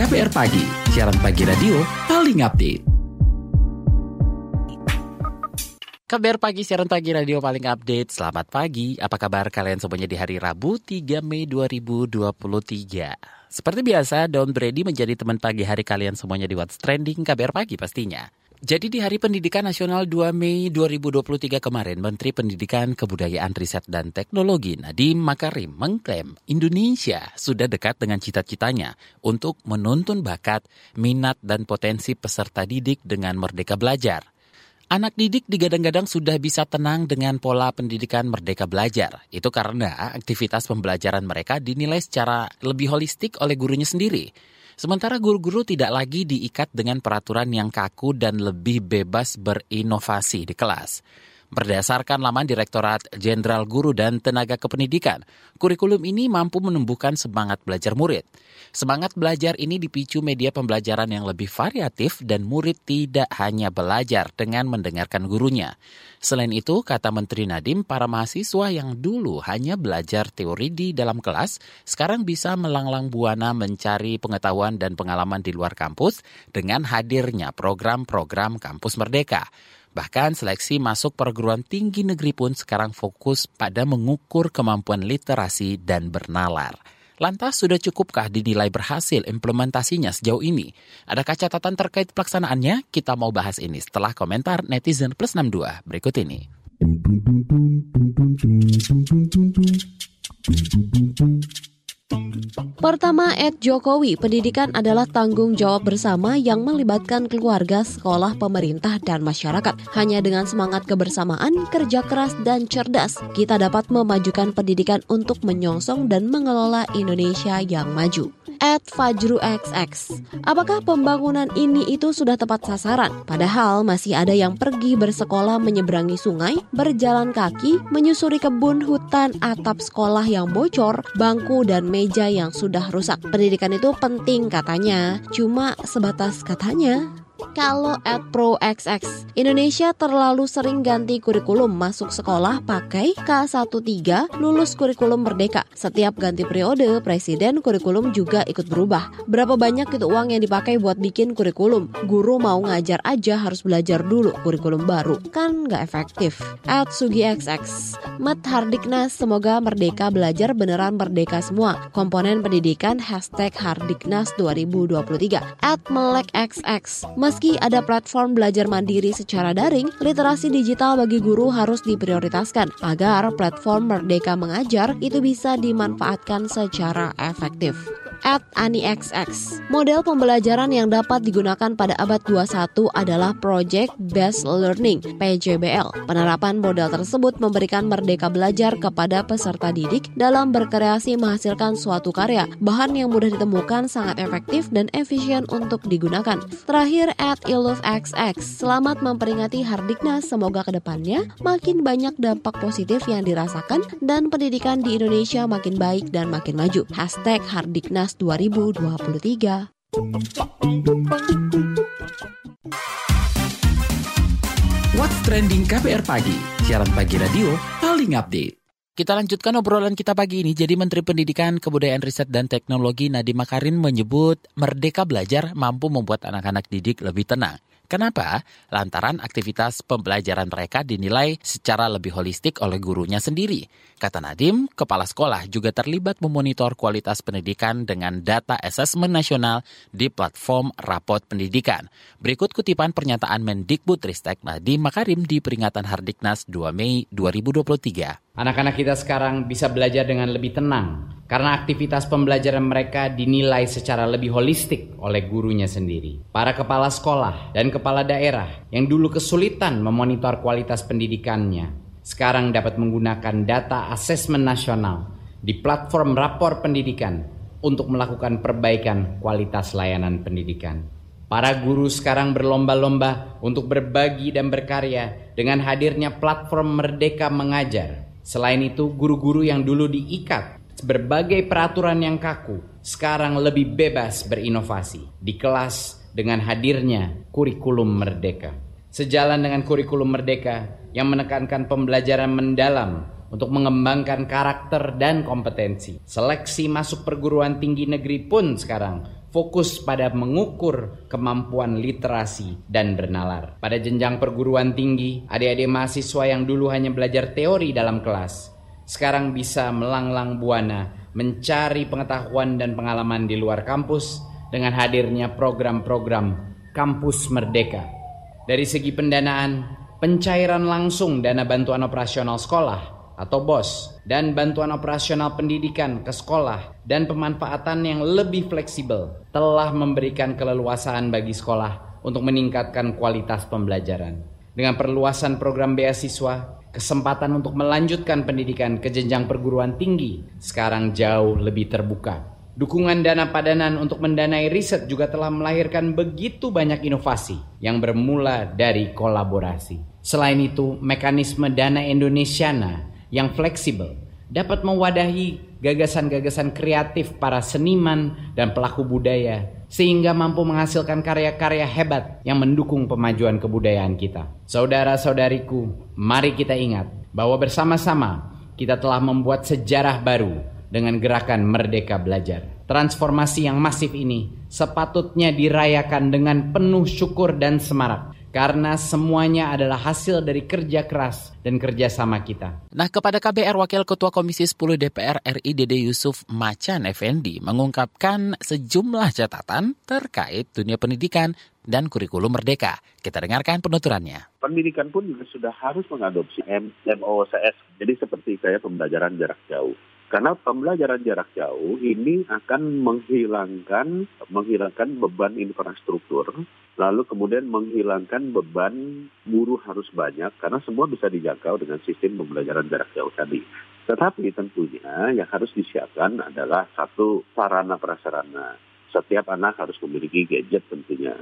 KPR Pagi, siaran pagi radio paling update. KBR Pagi, siaran pagi radio paling update. Selamat pagi, apa kabar kalian semuanya di hari Rabu 3 Mei 2023? Seperti biasa, Don Brady menjadi teman pagi hari kalian semuanya di What's Trending KBR Pagi pastinya. Jadi di Hari Pendidikan Nasional 2 Mei 2023 kemarin, Menteri Pendidikan, Kebudayaan, Riset, dan Teknologi Nadiem Makarim mengklaim Indonesia sudah dekat dengan cita-citanya untuk menuntun bakat, minat, dan potensi peserta didik dengan merdeka belajar. Anak didik digadang-gadang sudah bisa tenang dengan pola pendidikan merdeka belajar. Itu karena aktivitas pembelajaran mereka dinilai secara lebih holistik oleh gurunya sendiri. Sementara guru-guru tidak lagi diikat dengan peraturan yang kaku dan lebih bebas berinovasi di kelas. Berdasarkan laman Direktorat Jenderal Guru dan Tenaga Kependidikan, kurikulum ini mampu menumbuhkan semangat belajar murid. Semangat belajar ini dipicu media pembelajaran yang lebih variatif dan murid tidak hanya belajar dengan mendengarkan gurunya. Selain itu, kata Menteri Nadiem, para mahasiswa yang dulu hanya belajar teori di dalam kelas, sekarang bisa melanglang buana mencari pengetahuan dan pengalaman di luar kampus dengan hadirnya program-program Kampus Merdeka. Bahkan seleksi masuk perguruan tinggi negeri pun sekarang fokus pada mengukur kemampuan literasi dan bernalar. Lantas sudah cukupkah dinilai berhasil implementasinya sejauh ini? Adakah catatan terkait pelaksanaannya? Kita mau bahas ini setelah komentar netizen plus 62 berikut ini. Pertama, Ed Jokowi, pendidikan adalah tanggung jawab bersama yang melibatkan keluarga, sekolah, pemerintah, dan masyarakat. Hanya dengan semangat kebersamaan, kerja keras, dan cerdas, kita dapat memajukan pendidikan untuk menyongsong dan mengelola Indonesia yang maju at Fajru XX. Apakah pembangunan ini itu sudah tepat sasaran? Padahal masih ada yang pergi bersekolah menyeberangi sungai, berjalan kaki, menyusuri kebun, hutan, atap sekolah yang bocor, bangku dan meja yang sudah rusak. Pendidikan itu penting katanya, cuma sebatas katanya. Kalau at ProXX, Indonesia terlalu sering ganti kurikulum masuk sekolah pakai K13 lulus kurikulum merdeka. Setiap ganti periode, presiden kurikulum juga ikut berubah. Berapa banyak itu uang yang dipakai buat bikin kurikulum? Guru mau ngajar aja harus belajar dulu kurikulum baru. Kan nggak efektif. At Sugi XX, Mat Hardiknas, semoga merdeka belajar beneran merdeka semua. Komponen pendidikan Hardiknas 2023. At Melek XX, Meski ada platform belajar mandiri secara daring, literasi digital bagi guru harus diprioritaskan agar platform Merdeka Mengajar itu bisa dimanfaatkan secara efektif at AniXX. Model pembelajaran yang dapat digunakan pada abad 21 adalah Project Based Learning (PJBL). Penerapan model tersebut memberikan merdeka belajar kepada peserta didik dalam berkreasi menghasilkan suatu karya. Bahan yang mudah ditemukan sangat efektif dan efisien untuk digunakan. Terakhir at XX. Selamat memperingati Hardiknas. Semoga ke depannya makin banyak dampak positif yang dirasakan dan pendidikan di Indonesia makin baik dan makin maju. Hashtag Hardiknas 2023. What's Trending KPR Pagi, siaran pagi radio paling update. Kita lanjutkan obrolan kita pagi ini. Jadi Menteri Pendidikan, Kebudayaan Riset dan Teknologi Nadiem Makarim menyebut Merdeka Belajar mampu membuat anak-anak didik lebih tenang. Kenapa? Lantaran aktivitas pembelajaran mereka dinilai secara lebih holistik oleh gurunya sendiri. Kata Nadim, kepala sekolah juga terlibat memonitor kualitas pendidikan dengan data asesmen nasional di platform rapot pendidikan. Berikut kutipan pernyataan Mendikbud Ristek Nadiem Makarim di peringatan Hardiknas 2 Mei 2023. Anak-anak kita sekarang bisa belajar dengan lebih tenang karena aktivitas pembelajaran mereka dinilai secara lebih holistik oleh gurunya sendiri. Para kepala sekolah dan kepala daerah yang dulu kesulitan memonitor kualitas pendidikannya sekarang dapat menggunakan data asesmen nasional di platform rapor pendidikan untuk melakukan perbaikan kualitas layanan pendidikan. Para guru sekarang berlomba-lomba untuk berbagi dan berkarya dengan hadirnya platform Merdeka Mengajar Selain itu, guru-guru yang dulu diikat berbagai peraturan yang kaku sekarang lebih bebas berinovasi di kelas dengan hadirnya kurikulum merdeka. Sejalan dengan kurikulum merdeka yang menekankan pembelajaran mendalam untuk mengembangkan karakter dan kompetensi. Seleksi masuk perguruan tinggi negeri pun sekarang fokus pada mengukur kemampuan literasi dan bernalar. Pada jenjang perguruan tinggi, adik-adik mahasiswa yang dulu hanya belajar teori dalam kelas, sekarang bisa melanglang buana mencari pengetahuan dan pengalaman di luar kampus dengan hadirnya program-program Kampus Merdeka. Dari segi pendanaan, pencairan langsung dana bantuan operasional sekolah atau BOS dan bantuan operasional pendidikan ke sekolah dan pemanfaatan yang lebih fleksibel telah memberikan keleluasaan bagi sekolah untuk meningkatkan kualitas pembelajaran. Dengan perluasan program beasiswa, kesempatan untuk melanjutkan pendidikan ke jenjang perguruan tinggi sekarang jauh lebih terbuka. Dukungan dana padanan untuk mendanai riset juga telah melahirkan begitu banyak inovasi yang bermula dari kolaborasi. Selain itu, mekanisme dana Indonesiana yang fleksibel dapat mewadahi gagasan-gagasan kreatif para seniman dan pelaku budaya sehingga mampu menghasilkan karya-karya hebat yang mendukung pemajuan kebudayaan kita. Saudara-saudariku, mari kita ingat bahwa bersama-sama kita telah membuat sejarah baru dengan gerakan Merdeka Belajar. Transformasi yang masif ini sepatutnya dirayakan dengan penuh syukur dan semarak karena semuanya adalah hasil dari kerja keras dan kerjasama kita. Nah, kepada KBR Wakil Ketua Komisi 10 DPR RI Dede Yusuf Macan Effendi mengungkapkan sejumlah catatan terkait dunia pendidikan dan kurikulum merdeka. Kita dengarkan penuturannya. Pendidikan pun juga sudah harus mengadopsi MOCS, jadi seperti kayak pembelajaran jarak jauh. Karena pembelajaran jarak jauh ini akan menghilangkan menghilangkan beban infrastruktur, lalu kemudian menghilangkan beban guru harus banyak karena semua bisa dijangkau dengan sistem pembelajaran jarak jauh tadi. Tetapi tentunya yang harus disiapkan adalah satu sarana prasarana. Setiap anak harus memiliki gadget tentunya.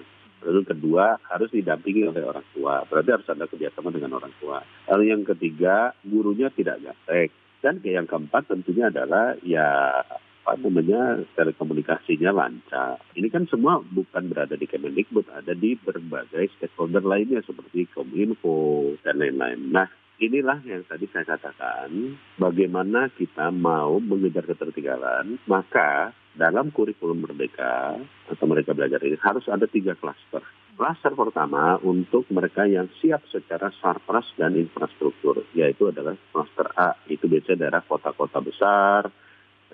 Lalu kedua harus didampingi oleh orang tua. Berarti harus ada kerjasama dengan orang tua. Lalu yang ketiga gurunya tidak gaptek dan yang keempat tentunya adalah ya apa namanya telekomunikasinya lancar. Ini kan semua bukan berada di Kemendikbud, ada di berbagai stakeholder lainnya seperti Kominfo dan lain-lain. Nah, inilah yang tadi saya katakan, bagaimana kita mau mengejar ketertinggalan, maka dalam kurikulum merdeka atau mereka belajar ini harus ada tiga klaster. Klaster pertama untuk mereka yang siap secara sarpras dan infrastruktur, yaitu adalah klaster A. Itu biasanya daerah kota-kota besar,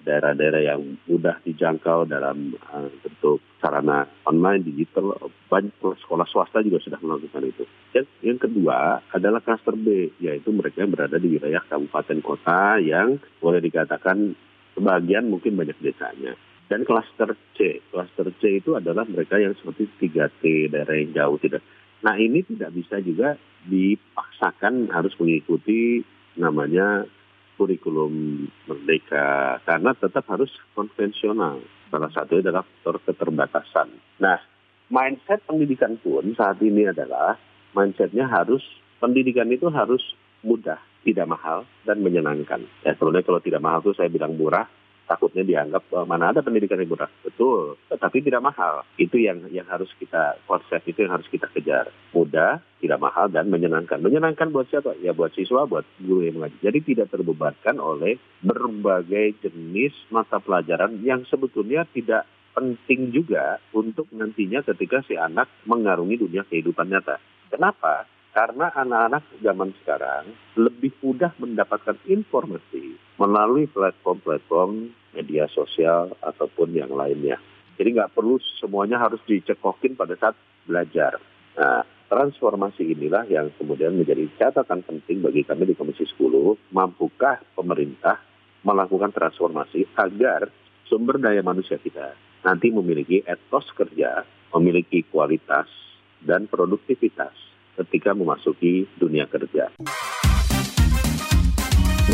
daerah-daerah yang mudah dijangkau dalam uh, bentuk sarana online, digital. Banyak sekolah swasta juga sudah melakukan itu. Yang, yang kedua adalah klaster B, yaitu mereka yang berada di wilayah kabupaten kota yang boleh dikatakan sebagian mungkin banyak desanya. Dan klaster C, klaster C itu adalah mereka yang seperti 3T, daerah yang jauh tidak. Nah ini tidak bisa juga dipaksakan harus mengikuti namanya kurikulum merdeka karena tetap harus konvensional. Salah satunya adalah faktor keterbatasan. Nah, mindset pendidikan pun saat ini adalah mindsetnya harus pendidikan itu harus mudah, tidak mahal dan menyenangkan. Ya, sebenarnya kalau tidak mahal itu saya bilang murah, takutnya dianggap uh, mana ada pendidikan yang murah. Betul, tetapi tidak mahal. Itu yang yang harus kita konsep itu yang harus kita kejar. Mudah, tidak mahal dan menyenangkan. Menyenangkan buat siapa? Ya buat siswa, buat guru yang mengajar. Jadi tidak terbebankan oleh berbagai jenis mata pelajaran yang sebetulnya tidak penting juga untuk nantinya ketika si anak mengarungi dunia kehidupan nyata. Kenapa? Karena anak-anak zaman sekarang lebih mudah mendapatkan informasi melalui platform-platform media sosial ataupun yang lainnya. Jadi nggak perlu semuanya harus dicekokin pada saat belajar. Nah, transformasi inilah yang kemudian menjadi catatan penting bagi kami di Komisi 10. Mampukah pemerintah melakukan transformasi agar sumber daya manusia kita nanti memiliki etos kerja, memiliki kualitas dan produktivitas ketika memasuki dunia kerja.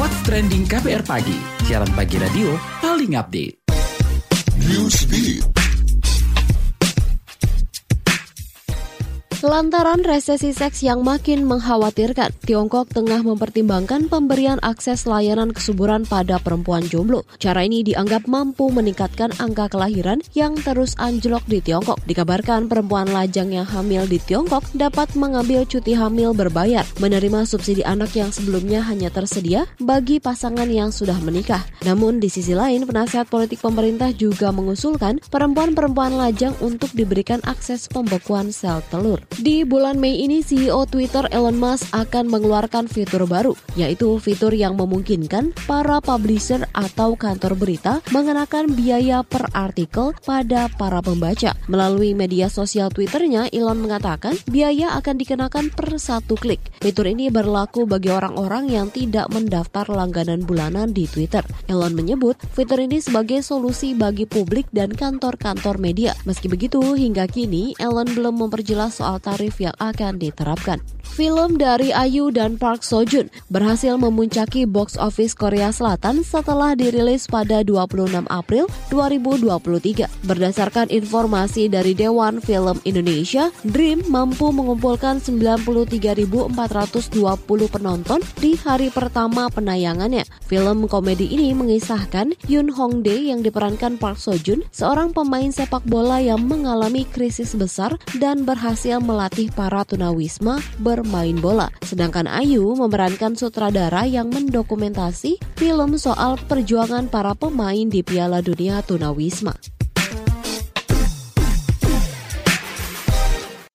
What's Trending KPR Pagi, siaran pagi radio paling update. Lantaran resesi seks yang makin mengkhawatirkan, Tiongkok tengah mempertimbangkan pemberian akses layanan kesuburan pada perempuan jomblo. Cara ini dianggap mampu meningkatkan angka kelahiran yang terus anjlok di Tiongkok. Dikabarkan perempuan lajang yang hamil di Tiongkok dapat mengambil cuti hamil berbayar, menerima subsidi anak yang sebelumnya hanya tersedia bagi pasangan yang sudah menikah. Namun di sisi lain, penasihat politik pemerintah juga mengusulkan perempuan-perempuan lajang untuk diberikan akses pembekuan sel telur. Di bulan Mei ini CEO Twitter Elon Musk akan mengeluarkan fitur baru, yaitu fitur yang memungkinkan para publisher atau kantor berita mengenakan biaya per artikel pada para pembaca. Melalui media sosial Twitternya, Elon mengatakan biaya akan dikenakan per satu klik. Fitur ini berlaku bagi orang-orang yang tidak mendaftar langganan bulanan di Twitter. Elon menyebut fitur ini sebagai solusi bagi publik dan kantor-kantor media. Meski begitu, hingga kini Elon belum memperjelas soal tarif yang akan diterapkan. Film dari Ayu dan Park Seo Joon berhasil memuncaki box office Korea Selatan setelah dirilis pada 26 April 2023. Berdasarkan informasi dari Dewan Film Indonesia, Dream mampu mengumpulkan 93.420 penonton di hari pertama penayangannya. Film komedi ini mengisahkan Yoon Hong Dae yang diperankan Park Seo Joon, seorang pemain sepak bola yang mengalami krisis besar dan berhasil melatih para tunawisma bermain bola. Sedangkan Ayu memerankan sutradara yang mendokumentasi film soal perjuangan para pemain di Piala Dunia Tunawisma.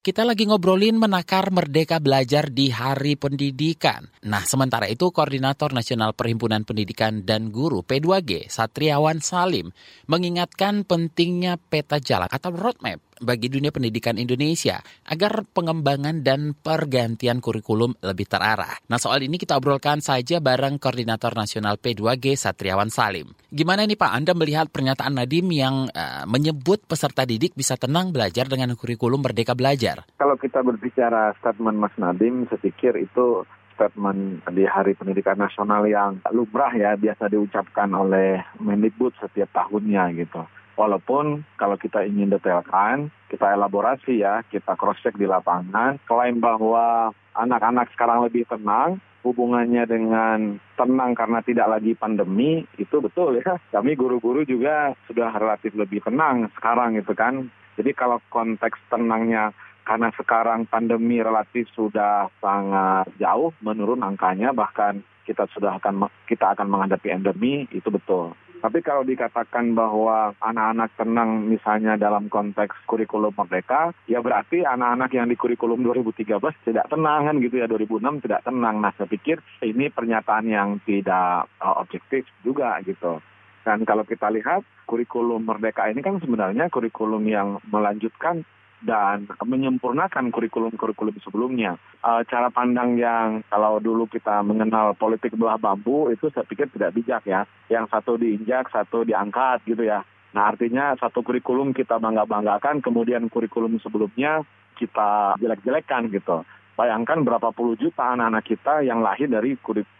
Kita lagi ngobrolin menakar Merdeka Belajar di Hari Pendidikan. Nah, sementara itu Koordinator Nasional Perhimpunan Pendidikan dan Guru P2G, Satriawan Salim, mengingatkan pentingnya peta jalan atau roadmap bagi dunia pendidikan Indonesia agar pengembangan dan pergantian kurikulum lebih terarah. Nah soal ini kita obrolkan saja bareng Koordinator Nasional P2G Satriawan Salim. Gimana nih Pak Anda melihat pernyataan Nadim yang uh, menyebut peserta didik bisa tenang belajar dengan kurikulum Merdeka Belajar? Kalau kita berbicara statement Mas Nadim, saya pikir itu statement di Hari Pendidikan Nasional yang lumrah ya biasa diucapkan oleh Mendikbud setiap tahunnya gitu. Walaupun kalau kita ingin detailkan, kita elaborasi ya, kita cross check di lapangan, klaim bahwa anak-anak sekarang lebih tenang, hubungannya dengan tenang karena tidak lagi pandemi, itu betul ya. Kami guru-guru juga sudah relatif lebih tenang sekarang gitu kan. Jadi kalau konteks tenangnya karena sekarang pandemi relatif sudah sangat jauh menurun angkanya bahkan kita sudah akan kita akan menghadapi endemi itu betul. Tapi kalau dikatakan bahwa anak-anak tenang misalnya dalam konteks kurikulum merdeka, ya berarti anak-anak yang di kurikulum 2013 tidak tenang kan gitu ya, 2006 tidak tenang. Nah saya pikir ini pernyataan yang tidak uh, objektif juga gitu. Dan kalau kita lihat kurikulum merdeka ini kan sebenarnya kurikulum yang melanjutkan dan menyempurnakan kurikulum-kurikulum sebelumnya. Uh, cara pandang yang kalau dulu kita mengenal politik belah bambu itu saya pikir tidak bijak ya. Yang satu diinjak, satu diangkat gitu ya. Nah artinya satu kurikulum kita bangga-banggakan, kemudian kurikulum sebelumnya kita jelek-jelekkan gitu. Bayangkan berapa puluh juta anak-anak kita yang lahir dari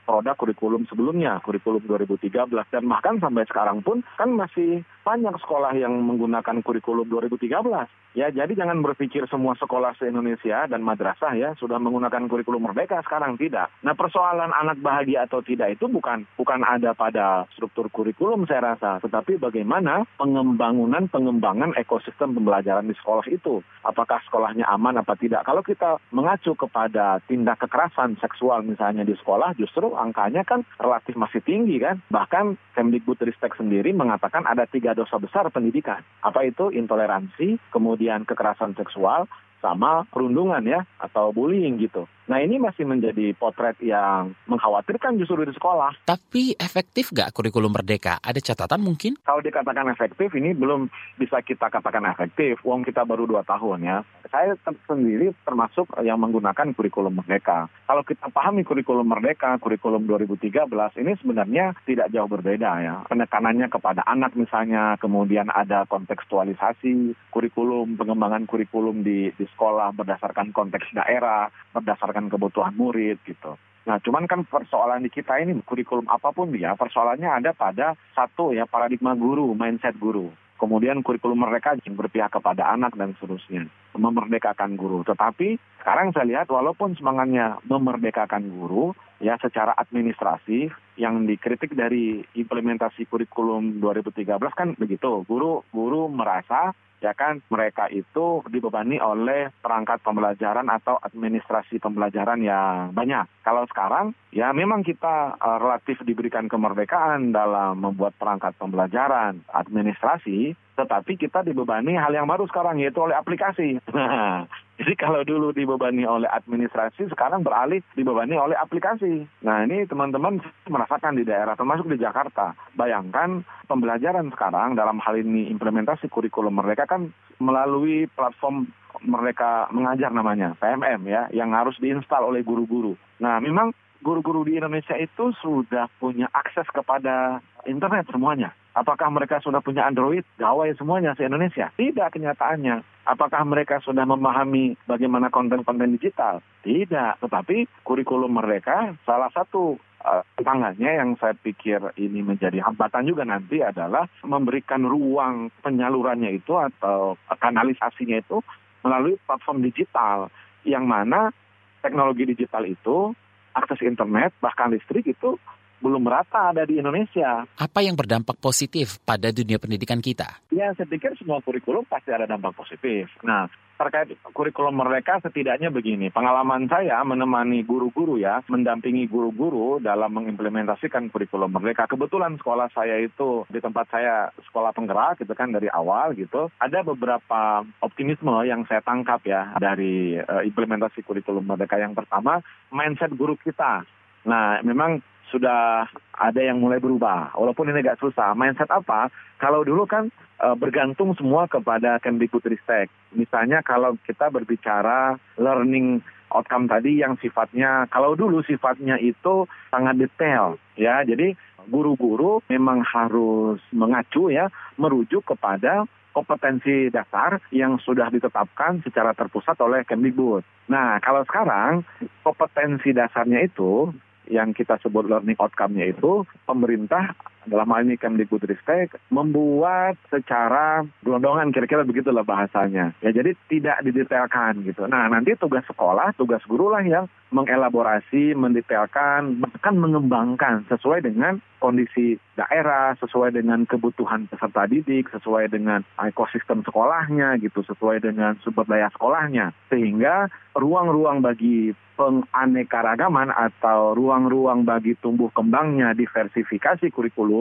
produk kurikulum sebelumnya, kurikulum 2013 dan bahkan sampai sekarang pun kan masih banyak sekolah yang menggunakan kurikulum 2013. Ya, jadi jangan berpikir semua sekolah se-Indonesia dan madrasah ya sudah menggunakan kurikulum merdeka sekarang tidak. Nah, persoalan anak bahagia atau tidak itu bukan bukan ada pada struktur kurikulum saya rasa, tetapi bagaimana pengembangan pengembangan ekosistem pembelajaran di sekolah itu. Apakah sekolahnya aman apa tidak? Kalau kita mengacu ke kepada tindak kekerasan seksual misalnya di sekolah justru angkanya kan relatif masih tinggi kan. Bahkan Kemdikbudristek sendiri mengatakan ada tiga dosa besar pendidikan. Apa itu? Intoleransi, kemudian kekerasan seksual, sama perundungan ya atau bullying gitu. Nah ini masih menjadi potret yang mengkhawatirkan justru di sekolah. Tapi efektif nggak kurikulum merdeka? Ada catatan mungkin? Kalau dikatakan efektif ini belum bisa kita katakan efektif. Uang kita baru dua tahun ya. Saya sendiri termasuk yang menggunakan kurikulum merdeka. Kalau kita pahami kurikulum merdeka, kurikulum 2013 ini sebenarnya tidak jauh berbeda ya. Penekanannya kepada anak misalnya, kemudian ada kontekstualisasi kurikulum, pengembangan kurikulum di, di sekolah berdasarkan konteks daerah, berdasarkan kebutuhan murid gitu. Nah, cuman kan persoalan di kita ini kurikulum apa pun dia, persoalannya ada pada satu ya paradigma guru, mindset guru. kemudian kurikulum mereka yang berpihak kepada anak dan seterusnya, memerdekakan guru. Tetapi sekarang saya lihat walaupun semangatnya memerdekakan guru, ya secara administrasi yang dikritik dari implementasi kurikulum 2013 kan begitu, guru guru merasa ya kan mereka itu dibebani oleh perangkat pembelajaran atau administrasi pembelajaran yang banyak. Kalau sekarang ya memang kita uh, relatif diberikan kemerdekaan dalam membuat perangkat pembelajaran administrasi, tetapi kita dibebani hal yang baru sekarang yaitu oleh aplikasi. Jadi kalau dulu dibebani oleh administrasi, sekarang beralih dibebani oleh aplikasi. Nah ini teman-teman merasakan di daerah, termasuk di Jakarta. Bayangkan pembelajaran sekarang dalam hal ini implementasi kurikulum mereka kan melalui platform mereka mengajar namanya, PMM ya, yang harus diinstal oleh guru-guru. Nah memang guru-guru di Indonesia itu sudah punya akses kepada internet semuanya. Apakah mereka sudah punya Android? Gawai semuanya se-Indonesia. Tidak kenyataannya. Apakah mereka sudah memahami bagaimana konten-konten digital? Tidak. Tetapi kurikulum mereka salah satu uh, tantangannya yang saya pikir ini menjadi hambatan juga nanti adalah memberikan ruang penyalurannya itu atau kanalisasinya itu melalui platform digital yang mana teknologi digital itu akses internet bahkan listrik itu belum merata ada di Indonesia. Apa yang berdampak positif pada dunia pendidikan kita? Ya, saya pikir semua kurikulum pasti ada dampak positif. Nah, terkait kurikulum mereka setidaknya begini. Pengalaman saya menemani guru-guru ya, mendampingi guru-guru dalam mengimplementasikan kurikulum mereka. Kebetulan sekolah saya itu di tempat saya sekolah penggerak gitu kan dari awal gitu. Ada beberapa optimisme yang saya tangkap ya dari uh, implementasi kurikulum mereka. Yang pertama, mindset guru kita. Nah, memang sudah ada yang mulai berubah. Walaupun ini agak susah. Mindset apa? Kalau dulu kan e, bergantung semua kepada Kemdikbudristek. Misalnya kalau kita berbicara learning outcome tadi yang sifatnya, kalau dulu sifatnya itu sangat detail. ya. Jadi guru-guru memang harus mengacu ya, merujuk kepada kompetensi dasar yang sudah ditetapkan secara terpusat oleh Kemdikbud. Nah, kalau sekarang kompetensi dasarnya itu yang kita sebut learning outcome-nya itu pemerintah dalam hal ini Kemdikbudristek membuat secara gelondongan kira-kira begitulah bahasanya. Ya jadi tidak didetailkan gitu. Nah nanti tugas sekolah, tugas guru lah yang mengelaborasi, mendetailkan, bahkan mengembangkan sesuai dengan kondisi daerah, sesuai dengan kebutuhan peserta didik, sesuai dengan ekosistem sekolahnya gitu, sesuai dengan sumber daya sekolahnya. Sehingga ruang-ruang bagi penganekaragaman atau ruang-ruang bagi tumbuh kembangnya diversifikasi kurikulum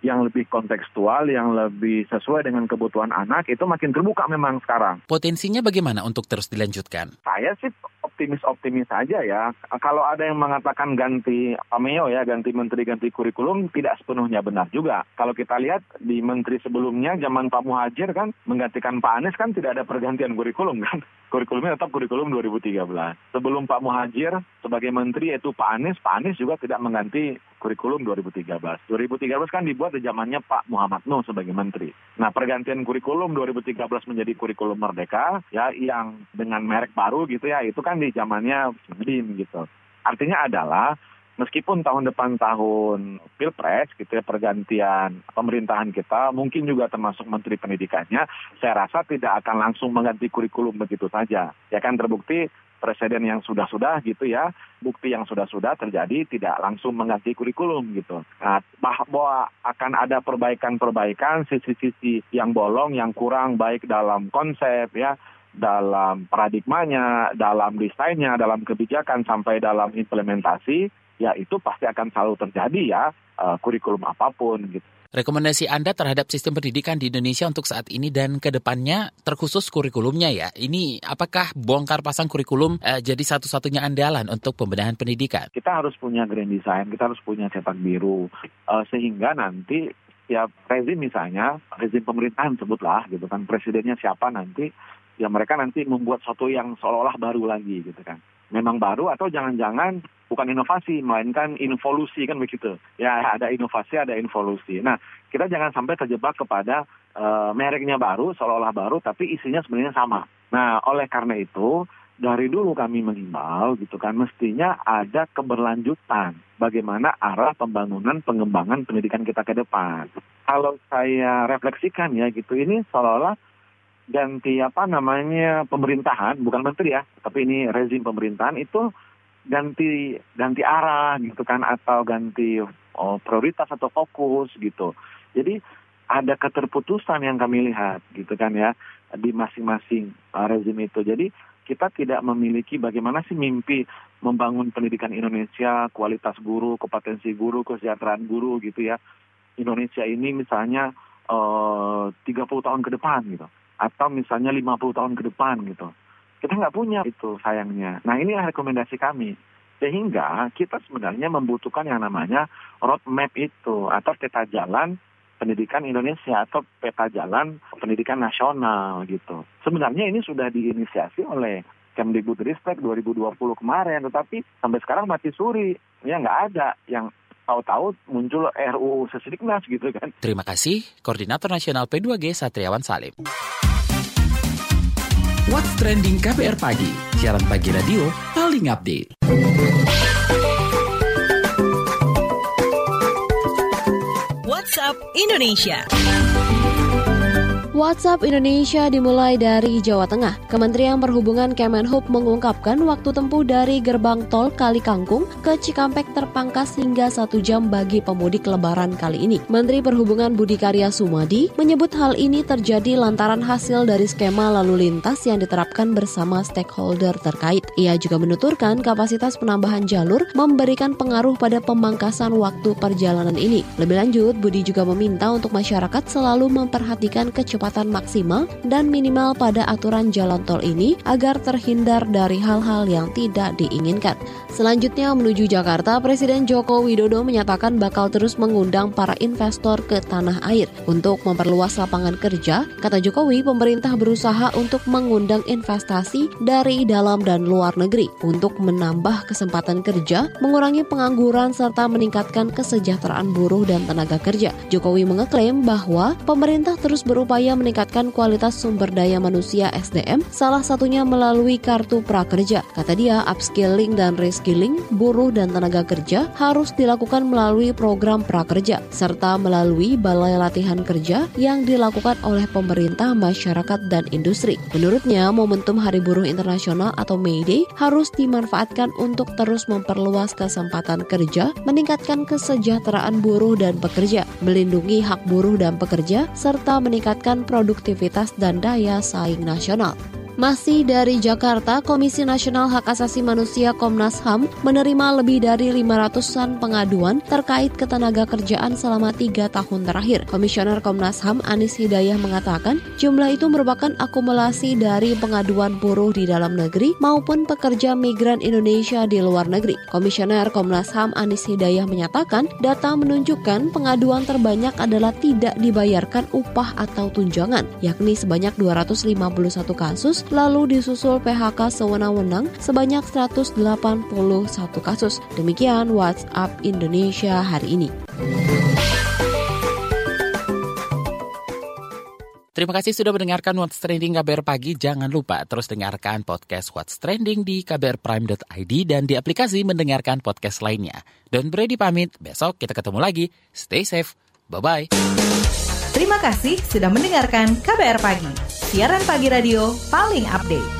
yang lebih kontekstual, yang lebih sesuai dengan kebutuhan anak itu makin terbuka memang sekarang. Potensinya bagaimana untuk terus dilanjutkan? Saya sih optimis-optimis saja ya. Kalau ada yang mengatakan ganti Pameo ya, ganti menteri, ganti kurikulum, tidak sepenuhnya benar juga. Kalau kita lihat di menteri sebelumnya, zaman Pak Muhajir kan, menggantikan Pak Anies kan tidak ada pergantian kurikulum kan. Kurikulumnya tetap kurikulum 2013. Sebelum Pak Muhajir sebagai menteri yaitu Pak Anies, Pak Anies juga tidak mengganti kurikulum 2013. 2013 kan dibuat di zamannya Pak Muhammad Nuh sebagai menteri. Nah, pergantian kurikulum 2013 menjadi kurikulum merdeka ya yang dengan merek baru gitu ya, itu kan di zamannya Bin gitu. Artinya adalah meskipun tahun depan tahun pilpres gitu ya pergantian pemerintahan kita mungkin juga termasuk menteri pendidikannya saya rasa tidak akan langsung mengganti kurikulum begitu saja ya kan terbukti presiden yang sudah-sudah gitu ya, bukti yang sudah-sudah terjadi tidak langsung mengganti kurikulum gitu. Nah, bahwa akan ada perbaikan-perbaikan sisi-sisi yang bolong, yang kurang baik dalam konsep ya, dalam paradigmanya, dalam desainnya, dalam kebijakan sampai dalam implementasi, ya itu pasti akan selalu terjadi ya, uh, kurikulum apa pun gitu. Rekomendasi Anda terhadap sistem pendidikan di Indonesia untuk saat ini dan ke depannya terkhusus kurikulumnya ya. Ini apakah bongkar pasang kurikulum eh, jadi satu-satunya andalan untuk pembenahan pendidikan? Kita harus punya grand design, kita harus punya cetak biru eh, sehingga nanti ya rezim misalnya, rezim pemerintahan sebutlah gitu kan, presidennya siapa nanti, ya mereka nanti membuat sesuatu yang seolah-olah baru lagi gitu kan memang baru atau jangan-jangan bukan inovasi melainkan involusi kan begitu? Ya ada inovasi ada involusi. Nah kita jangan sampai terjebak kepada uh, mereknya baru seolah-olah baru tapi isinya sebenarnya sama. Nah oleh karena itu dari dulu kami mengimbau gitu kan mestinya ada keberlanjutan bagaimana arah pembangunan pengembangan pendidikan kita ke depan. Kalau saya refleksikan ya gitu ini seolah-olah ganti apa namanya pemerintahan bukan menteri ya tapi ini rezim pemerintahan itu ganti ganti arah gitu kan atau ganti oh, prioritas atau fokus gitu. Jadi ada keterputusan yang kami lihat gitu kan ya di masing-masing uh, rezim itu. Jadi kita tidak memiliki bagaimana sih mimpi membangun pendidikan Indonesia, kualitas guru, kompetensi guru, kesejahteraan guru gitu ya. Indonesia ini misalnya uh, 30 tahun ke depan gitu. Atau misalnya 50 tahun ke depan gitu. Kita nggak punya itu sayangnya. Nah ini rekomendasi kami. Sehingga kita sebenarnya membutuhkan yang namanya roadmap itu atau peta jalan pendidikan Indonesia atau peta jalan pendidikan nasional gitu. Sebenarnya ini sudah diinisiasi oleh Kemdikbudristek 2020 kemarin, tetapi sampai sekarang mati suri. Ya nggak ada yang tahu-tahu muncul RUU Sesidiknas gitu kan. Terima kasih, Koordinator Nasional P2G Satriawan Salim. What's Trending KPR Pagi, siaran pagi radio paling update. WhatsApp Indonesia. WhatsApp Indonesia dimulai dari Jawa Tengah. Kementerian Perhubungan Kemenhub mengungkapkan waktu tempuh dari gerbang tol Kali Kangkung ke Cikampek terpangkas hingga satu jam bagi pemudik lebaran kali ini. Menteri Perhubungan Budi Karya Sumadi menyebut hal ini terjadi lantaran hasil dari skema lalu lintas yang diterapkan bersama stakeholder terkait. Ia juga menuturkan kapasitas penambahan jalur memberikan pengaruh pada pemangkasan waktu perjalanan ini. Lebih lanjut, Budi juga meminta untuk masyarakat selalu memperhatikan kecepatan kecepatan maksimal dan minimal pada aturan jalan tol ini agar terhindar dari hal-hal yang tidak diinginkan. Selanjutnya menuju Jakarta, Presiden Joko Widodo menyatakan bakal terus mengundang para investor ke tanah air untuk memperluas lapangan kerja. Kata Jokowi, pemerintah berusaha untuk mengundang investasi dari dalam dan luar negeri untuk menambah kesempatan kerja, mengurangi pengangguran serta meningkatkan kesejahteraan buruh dan tenaga kerja. Jokowi mengeklaim bahwa pemerintah terus berupaya upaya meningkatkan kualitas sumber daya manusia SDM, salah satunya melalui kartu prakerja. Kata dia, upskilling dan reskilling buruh dan tenaga kerja harus dilakukan melalui program prakerja, serta melalui balai latihan kerja yang dilakukan oleh pemerintah, masyarakat, dan industri. Menurutnya, momentum Hari Buruh Internasional atau May Day harus dimanfaatkan untuk terus memperluas kesempatan kerja, meningkatkan kesejahteraan buruh dan pekerja, melindungi hak buruh dan pekerja, serta produktivitas dan daya saing nasional. Masih dari Jakarta, Komisi Nasional Hak Asasi Manusia Komnas HAM menerima lebih dari 500-an pengaduan terkait ketenaga kerjaan selama tiga tahun terakhir. Komisioner Komnas HAM Anis Hidayah mengatakan jumlah itu merupakan akumulasi dari pengaduan buruh di dalam negeri maupun pekerja migran Indonesia di luar negeri. Komisioner Komnas HAM Anis Hidayah menyatakan data menunjukkan pengaduan terbanyak adalah tidak dibayarkan upah atau tunjangan, yakni sebanyak 251 kasus lalu disusul PHK sewenang-wenang sebanyak 181 kasus. Demikian WhatsApp Indonesia hari ini. Terima kasih sudah mendengarkan What's Trending KBR Pagi. Jangan lupa terus dengarkan podcast What's Trending di kbrprime.id dan di aplikasi mendengarkan podcast lainnya. Don Brady pamit, besok kita ketemu lagi. Stay safe, bye-bye. Terima kasih sudah mendengarkan KBR Pagi, siaran pagi radio paling update.